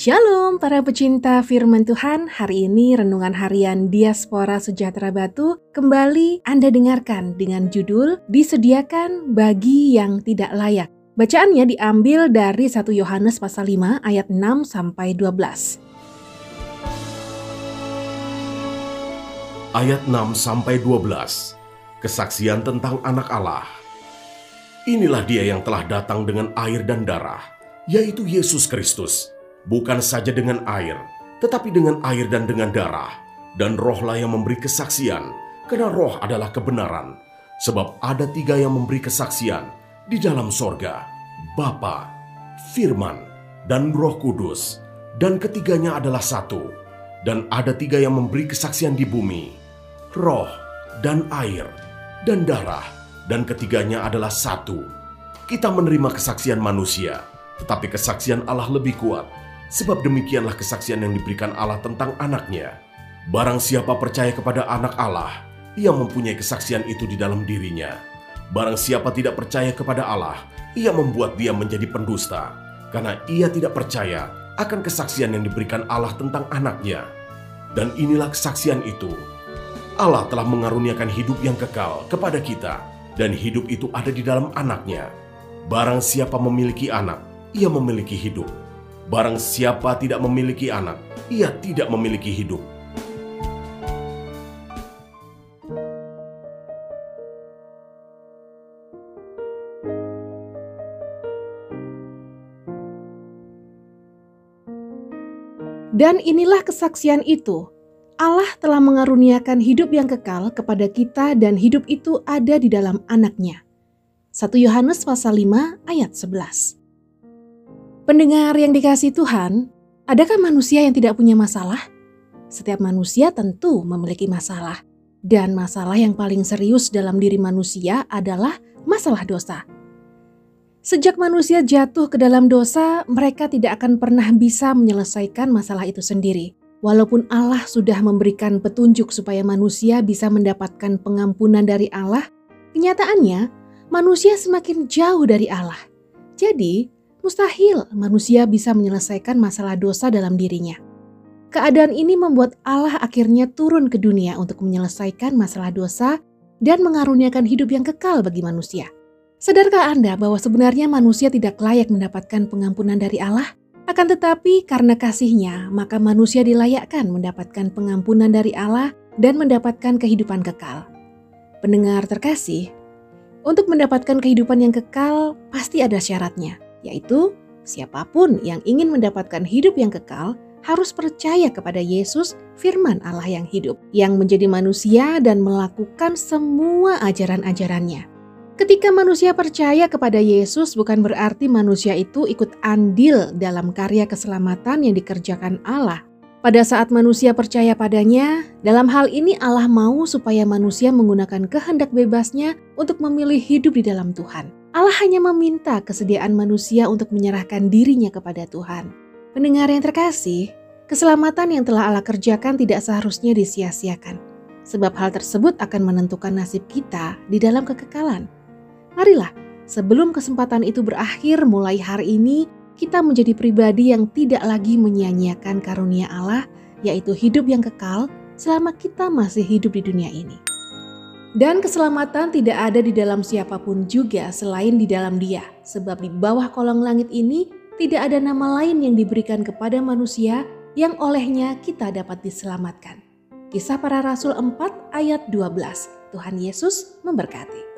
Shalom para pecinta firman Tuhan, hari ini Renungan Harian Diaspora Sejahtera Batu kembali Anda dengarkan dengan judul Disediakan Bagi Yang Tidak Layak. Bacaannya diambil dari 1 Yohanes pasal 5 ayat 6 sampai 12. Ayat 6 sampai 12. Kesaksian tentang anak Allah. Inilah dia yang telah datang dengan air dan darah, yaitu Yesus Kristus bukan saja dengan air, tetapi dengan air dan dengan darah. Dan rohlah yang memberi kesaksian, karena roh adalah kebenaran. Sebab ada tiga yang memberi kesaksian di dalam sorga, Bapa, Firman, dan Roh Kudus. Dan ketiganya adalah satu. Dan ada tiga yang memberi kesaksian di bumi, roh, dan air, dan darah. Dan ketiganya adalah satu. Kita menerima kesaksian manusia, tetapi kesaksian Allah lebih kuat Sebab demikianlah kesaksian yang diberikan Allah tentang anaknya. Barang siapa percaya kepada anak Allah, ia mempunyai kesaksian itu di dalam dirinya. Barang siapa tidak percaya kepada Allah, ia membuat dia menjadi pendusta, karena ia tidak percaya akan kesaksian yang diberikan Allah tentang anaknya. Dan inilah kesaksian itu. Allah telah mengaruniakan hidup yang kekal kepada kita, dan hidup itu ada di dalam anaknya. Barang siapa memiliki anak, ia memiliki hidup. Barang siapa tidak memiliki anak, ia tidak memiliki hidup. Dan inilah kesaksian itu. Allah telah mengaruniakan hidup yang kekal kepada kita dan hidup itu ada di dalam anaknya. 1 Yohanes pasal 5 ayat 11. Pendengar yang dikasih Tuhan, adakah manusia yang tidak punya masalah? Setiap manusia tentu memiliki masalah, dan masalah yang paling serius dalam diri manusia adalah masalah dosa. Sejak manusia jatuh ke dalam dosa, mereka tidak akan pernah bisa menyelesaikan masalah itu sendiri. Walaupun Allah sudah memberikan petunjuk supaya manusia bisa mendapatkan pengampunan dari Allah, kenyataannya manusia semakin jauh dari Allah. Jadi, Mustahil manusia bisa menyelesaikan masalah dosa dalam dirinya. Keadaan ini membuat Allah akhirnya turun ke dunia untuk menyelesaikan masalah dosa dan mengaruniakan hidup yang kekal bagi manusia. Sadarkah Anda bahwa sebenarnya manusia tidak layak mendapatkan pengampunan dari Allah? Akan tetapi karena kasihnya, maka manusia dilayakkan mendapatkan pengampunan dari Allah dan mendapatkan kehidupan kekal. Pendengar terkasih, untuk mendapatkan kehidupan yang kekal pasti ada syaratnya yaitu siapa pun yang ingin mendapatkan hidup yang kekal harus percaya kepada Yesus, firman Allah yang hidup, yang menjadi manusia dan melakukan semua ajaran-ajarannya. Ketika manusia percaya kepada Yesus, bukan berarti manusia itu ikut andil dalam karya keselamatan yang dikerjakan Allah. Pada saat manusia percaya padanya, dalam hal ini Allah mau supaya manusia menggunakan kehendak bebasnya untuk memilih hidup di dalam Tuhan. Allah hanya meminta kesediaan manusia untuk menyerahkan dirinya kepada Tuhan. Pendengar yang terkasih, keselamatan yang telah Allah kerjakan tidak seharusnya disia-siakan, sebab hal tersebut akan menentukan nasib kita di dalam kekekalan. Marilah, sebelum kesempatan itu berakhir mulai hari ini, kita menjadi pribadi yang tidak lagi menyia-nyiakan karunia Allah, yaitu hidup yang kekal selama kita masih hidup di dunia ini. Dan keselamatan tidak ada di dalam siapa pun juga selain di dalam Dia, sebab di bawah kolong langit ini tidak ada nama lain yang diberikan kepada manusia yang olehnya kita dapat diselamatkan. Kisah para Rasul 4 ayat 12. Tuhan Yesus memberkati.